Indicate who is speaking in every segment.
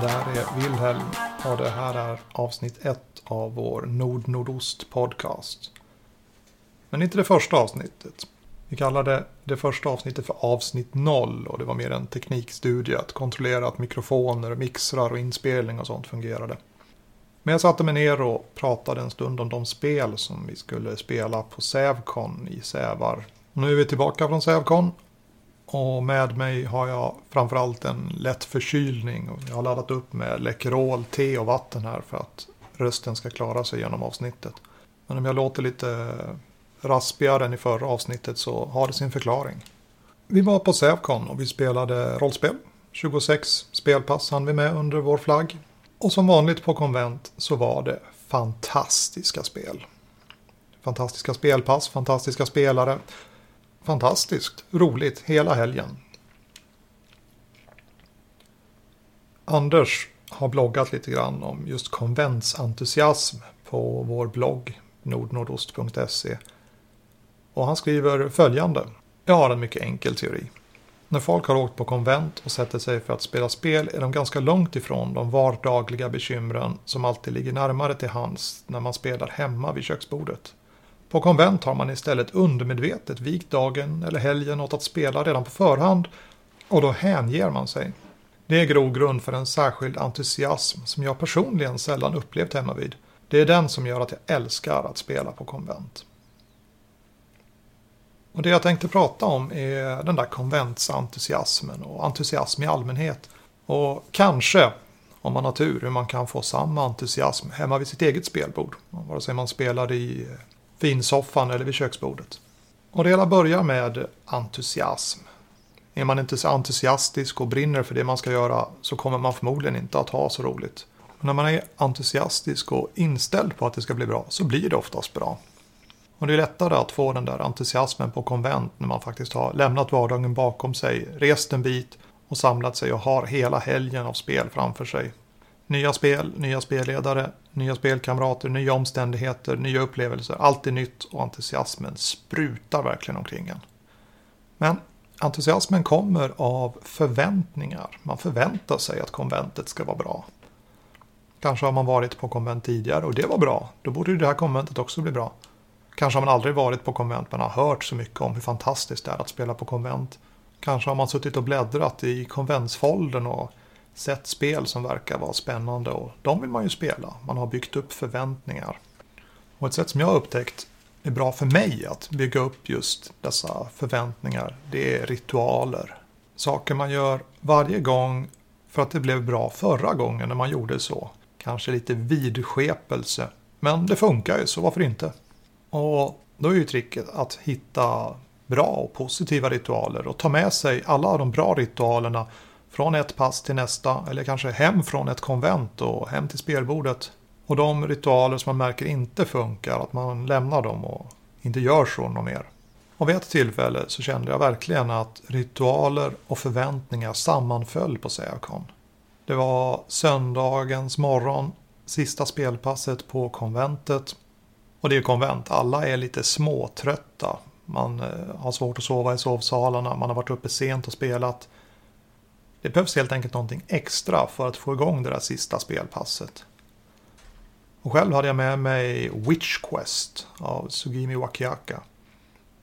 Speaker 1: Det här är Wilhelm och det här är avsnitt ett av vår Nord-Nordost podcast. Men inte det första avsnittet. Vi kallade det första avsnittet för avsnitt 0 och det var mer en teknikstudie att kontrollera att mikrofoner, mixrar och inspelning och sånt fungerade. Men jag satte mig ner och pratade en stund om de spel som vi skulle spela på Sävcon i Sävar. Nu är vi tillbaka från Sävcon och med mig har jag framförallt en lätt förkylning. Och jag har laddat upp med Läkerol, te och vatten här för att rösten ska klara sig genom avsnittet. Men om jag låter lite raspigare än i förra avsnittet så har det sin förklaring. Vi var på Sävcon och vi spelade rollspel. 26 spelpass hann vi med under vår flagg. Och som vanligt på konvent så var det fantastiska spel. Fantastiska spelpass, fantastiska spelare fantastiskt roligt hela helgen. Anders har bloggat lite grann om just konventsentusiasm på vår blogg nordnordost.se. Och han skriver följande. Jag har en mycket enkel teori. När folk har åkt på konvent och sätter sig för att spela spel är de ganska långt ifrån de vardagliga bekymren som alltid ligger närmare till hands när man spelar hemma vid köksbordet. På konvent har man istället undermedvetet vikt dagen eller helgen åt att spela redan på förhand och då hänger man sig. Det är grogrund för en särskild entusiasm som jag personligen sällan upplevt hemma vid. Det är den som gör att jag älskar att spela på konvent. Och det jag tänkte prata om är den där konventsentusiasmen och entusiasm i allmänhet. Och kanske, om man har tur, hur man kan få samma entusiasm hemma vid sitt eget spelbord. Vare sig man spelar i finsoffan eller vid köksbordet. Och det hela börjar med entusiasm. Är man inte så entusiastisk och brinner för det man ska göra så kommer man förmodligen inte att ha så roligt. Men när man är entusiastisk och inställd på att det ska bli bra så blir det oftast bra. Och det är lättare att få den där entusiasmen på konvent när man faktiskt har lämnat vardagen bakom sig, rest en bit och samlat sig och har hela helgen av spel framför sig. Nya spel, nya spelledare, nya spelkamrater, nya omständigheter, nya upplevelser. Allt är nytt och entusiasmen sprutar verkligen omkring en. Men entusiasmen kommer av förväntningar. Man förväntar sig att konventet ska vara bra. Kanske har man varit på konvent tidigare och det var bra. Då borde det här konventet också bli bra. Kanske har man aldrig varit på konvent men har hört så mycket om hur fantastiskt det är att spela på konvent. Kanske har man suttit och bläddrat i konventsfoldern och sett spel som verkar vara spännande och de vill man ju spela. Man har byggt upp förväntningar. Och ett sätt som jag har upptäckt är bra för mig att bygga upp just dessa förväntningar, det är ritualer. Saker man gör varje gång för att det blev bra förra gången när man gjorde så. Kanske lite vidskepelse. Men det funkar ju, så varför inte? Och då är ju tricket att hitta bra och positiva ritualer och ta med sig alla de bra ritualerna från ett pass till nästa eller kanske hem från ett konvent och hem till spelbordet. Och de ritualer som man märker inte funkar, att man lämnar dem och inte gör så något mer. Och vid ett tillfälle så kände jag verkligen att ritualer och förväntningar sammanföll på Sävcon. Det var söndagens morgon, sista spelpasset på konventet. Och det är konvent, alla är lite småtrötta. Man eh, har svårt att sova i sovsalarna, man har varit uppe sent och spelat. Det behövs helt enkelt någonting extra för att få igång det där sista spelpasset. Och själv hade jag med mig Witch Quest av Sugimi Wakiaka.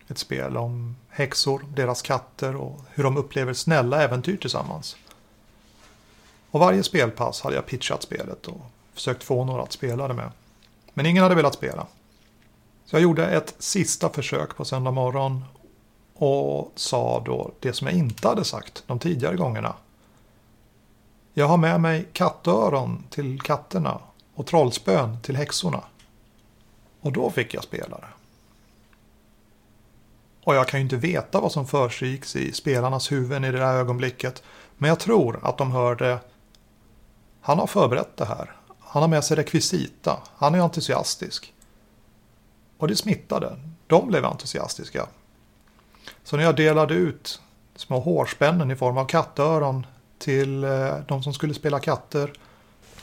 Speaker 1: Ett spel om häxor, deras katter och hur de upplever snälla äventyr tillsammans. Och varje spelpass hade jag pitchat spelet och försökt få några att spela det med. Men ingen hade velat spela. Så jag gjorde ett sista försök på söndag morgon och sa då det som jag inte hade sagt de tidigare gångerna. Jag har med mig kattöron till katterna och trollspön till häxorna. Och då fick jag spelare. Och jag kan ju inte veta vad som försiggick i spelarnas huvuden i det där ögonblicket. Men jag tror att de hörde Han har förberett det här. Han har med sig rekvisita. Han är entusiastisk. Och det smittade. De blev entusiastiska. Så när jag delade ut små hårspännen i form av kattöron till eh, de som skulle spela katter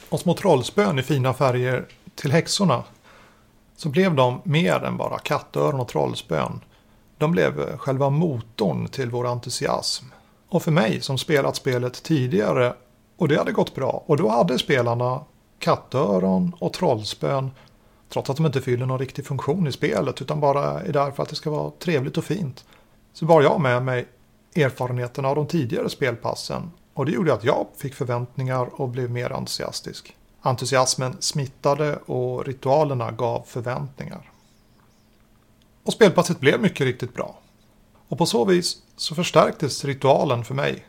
Speaker 1: och små trollspön i fina färger till häxorna så blev de mer än bara kattöron och trollspön. De blev själva motorn till vår entusiasm. Och för mig som spelat spelet tidigare Och det hade gått bra. Och då hade spelarna kattöron och trollspön. Trots att de inte fyller någon riktig funktion i spelet utan bara är där för att det ska vara trevligt och fint. Så bar jag med mig erfarenheterna av de tidigare spelpassen. Och det gjorde att jag fick förväntningar och blev mer entusiastisk. Entusiasmen smittade och ritualerna gav förväntningar. Och spelpasset blev mycket riktigt bra. Och på så vis så förstärktes ritualen för mig.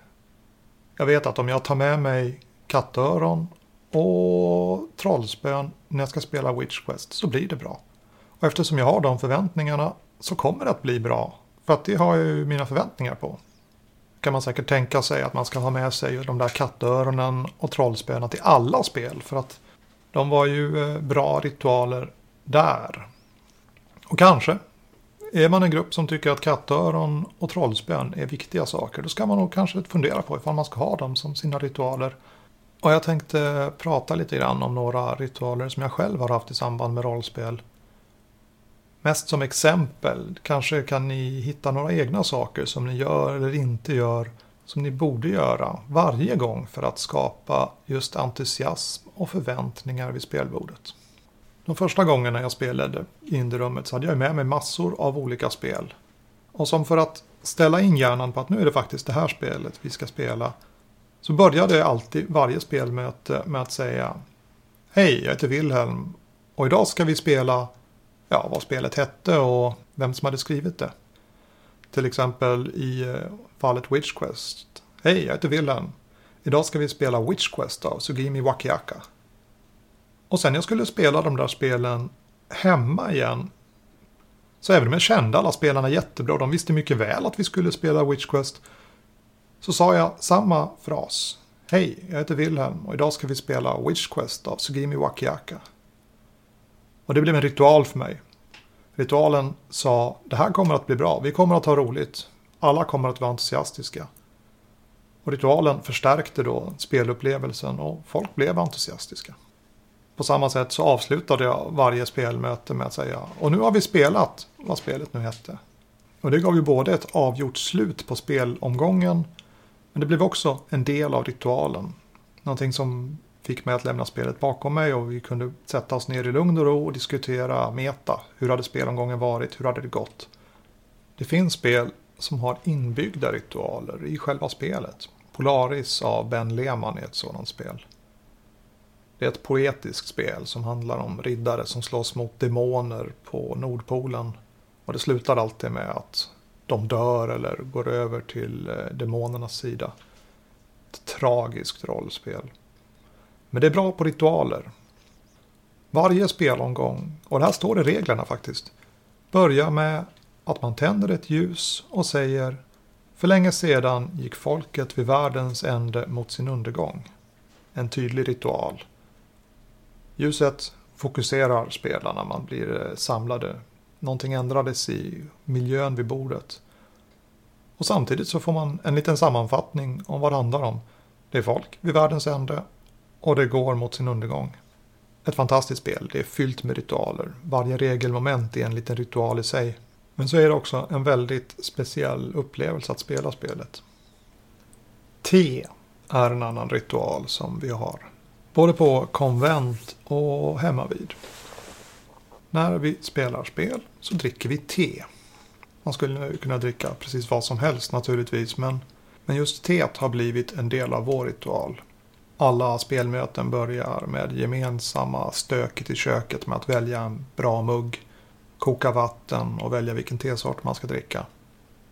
Speaker 1: Jag vet att om jag tar med mig kattöron och trollspön när jag ska spela Witch Quest så blir det bra. Och eftersom jag har de förväntningarna så kommer det att bli bra. För att det har jag ju mina förväntningar på. Kan man säkert tänka sig att man ska ha med sig de där kattöronen och trollspöna till alla spel. För att de var ju eh, bra ritualer där. Och kanske är man en grupp som tycker att kattöron och trollspön är viktiga saker, då ska man nog kanske fundera på ifall man ska ha dem som sina ritualer. Och jag tänkte prata lite grann om några ritualer som jag själv har haft i samband med rollspel. Mest som exempel, kanske kan ni hitta några egna saker som ni gör eller inte gör som ni borde göra varje gång för att skapa just entusiasm och förväntningar vid spelbordet. De första gångerna jag spelade i Indierummet så hade jag med mig massor av olika spel. Och som för att ställa in hjärnan på att nu är det faktiskt det här spelet vi ska spela. Så började jag alltid varje spelmöte med att säga Hej, jag heter Wilhelm och idag ska vi spela ja, vad spelet hette och vem som hade skrivit det. Till exempel i eh, fallet Witch Quest. Hej, jag heter Wilhelm. Idag ska vi spela Witch Quest av Sugimi Wakiaka. Och sen jag skulle spela de där spelen hemma igen. Så även om jag kände alla spelarna jättebra, de visste mycket väl att vi skulle spela Witch Quest. Så sa jag samma fras. Hej, jag heter Wilhelm och idag ska vi spela Witch Quest av Sugimi Wakiaka. Och det blev en ritual för mig. Ritualen sa, det här kommer att bli bra, vi kommer att ha roligt, alla kommer att vara entusiastiska. Och ritualen förstärkte då spelupplevelsen och folk blev entusiastiska. På samma sätt så avslutade jag varje spelmöte med att säga och nu har vi spelat vad spelet nu hette. Och det gav ju både ett avgjort slut på spelomgången men det blev också en del av ritualen. Någonting som fick mig att lämna spelet bakom mig och vi kunde sätta oss ner i lugn och ro och diskutera meta. Hur hade spelomgången varit? Hur hade det gått? Det finns spel som har inbyggda ritualer i själva spelet. Polaris av Ben Lehmann är ett sådant spel. Det är ett poetiskt spel som handlar om riddare som slåss mot demoner på Nordpolen. Och det slutar alltid med att de dör eller går över till eh, demonernas sida. Ett tragiskt rollspel. Men det är bra på ritualer. Varje spelomgång, och det här står i reglerna faktiskt, börjar med att man tänder ett ljus och säger För länge sedan gick folket vid världens ände mot sin undergång. En tydlig ritual. Ljuset fokuserar spelarna, man blir eh, samlade. Någonting ändrades i miljön vid bordet. Och samtidigt så får man en liten sammanfattning om vad det handlar om. Det är folk vid världens ände och det går mot sin undergång. Ett fantastiskt spel, det är fyllt med ritualer. Varje regelmoment är en liten ritual i sig. Men så är det också en väldigt speciell upplevelse att spela spelet. Te är en annan ritual som vi har. Både på konvent och hemmavid. När vi spelar spel så dricker vi te. Man skulle kunna dricka precis vad som helst naturligtvis men, men just teet har blivit en del av vår ritual. Alla spelmöten börjar med gemensamma stöket i köket med att välja en bra mugg, koka vatten och välja vilken tesort man ska dricka.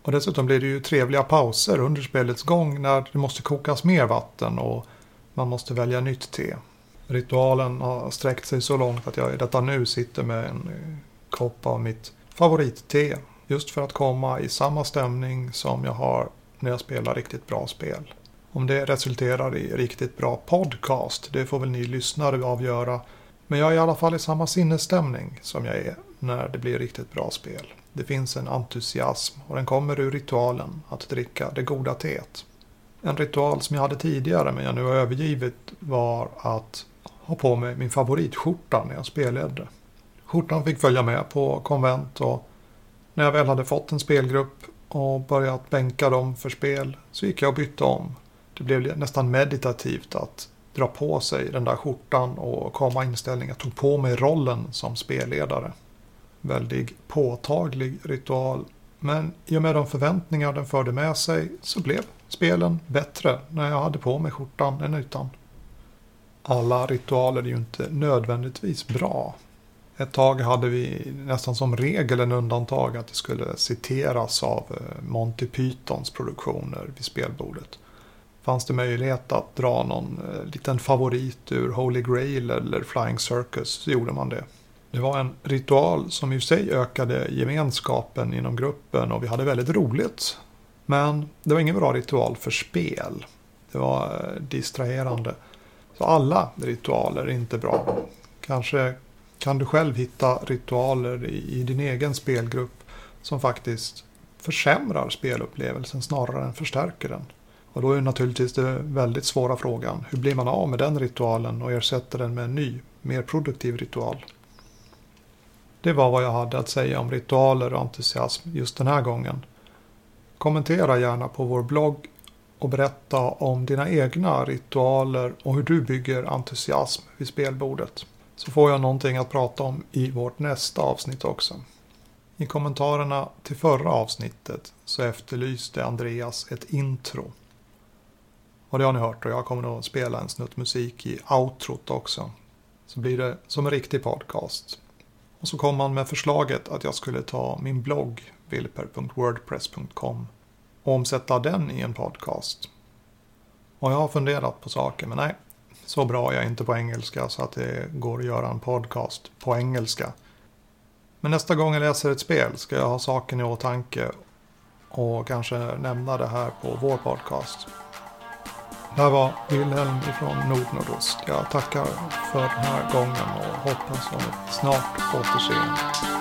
Speaker 1: Och dessutom blir det ju trevliga pauser under spelets gång när det måste kokas mer vatten och man måste välja nytt te. Ritualen har sträckt sig så långt att jag i detta nu sitter med en kopp av mitt favoritte. Just för att komma i samma stämning som jag har när jag spelar riktigt bra spel. Om det resulterar i riktigt bra podcast, det får väl ni lyssnare avgöra. Men jag är i alla fall i samma sinnesstämning som jag är när det blir riktigt bra spel. Det finns en entusiasm och den kommer ur ritualen att dricka det goda teet. En ritual som jag hade tidigare men jag nu har övergivit var att ha på mig min favoritskjorta när jag spelledde. Skjortan fick följa med på konvent och när jag väl hade fått en spelgrupp och börjat bänka dem för spel så gick jag och bytte om. Det blev nästan meditativt att dra på sig den där skjortan och komma. Jag tog på mig rollen som spelledare. Väldigt påtaglig ritual. Men i och med de förväntningar den förde med sig så blev spelen bättre när jag hade på mig skjortan än utan. Alla ritualer är ju inte nödvändigtvis bra. Ett tag hade vi nästan som regel en undantag att det skulle citeras av eh, Monty Pythons produktioner vid spelbordet. Fanns det möjlighet att dra någon eh, liten favorit ur Holy Grail eller Flying Circus så gjorde man det. Det var en ritual som i sig ökade gemenskapen inom gruppen och vi hade väldigt roligt. Men det var ingen bra ritual för spel. Det var eh, distraherande. Så alla ritualer är inte bra. Kanske kan du själv hitta ritualer i, i din egen spelgrupp som faktiskt försämrar spelupplevelsen snarare än förstärker den. Och då är naturligtvis den väldigt svåra frågan, hur blir man av med den ritualen och ersätter den med en ny, mer produktiv ritual? Det var vad jag hade att säga om ritualer och entusiasm just den här gången. Kommentera gärna på vår blogg och berätta om dina egna ritualer och hur du bygger entusiasm vid spelbordet. Så får jag någonting att prata om i vårt nästa avsnitt också. I kommentarerna till förra avsnittet så efterlyste Andreas ett intro. Och det har ni hört och jag kommer att spela en snutt musik i outrot också. Så blir det som en riktig podcast. Och så kom han med förslaget att jag skulle ta min blogg vilper.wordpress.com och omsätta den i en podcast. Och jag har funderat på saker men nej, så bra är jag inte på engelska så att det går att göra en podcast på engelska. Men nästa gång jag läser ett spel ska jag ha saken i åtanke och kanske nämna det här på vår podcast. Det här var Wilhelm ifrån Nordnordost. Jag tackar för den här gången och hoppas på ett snart återseende.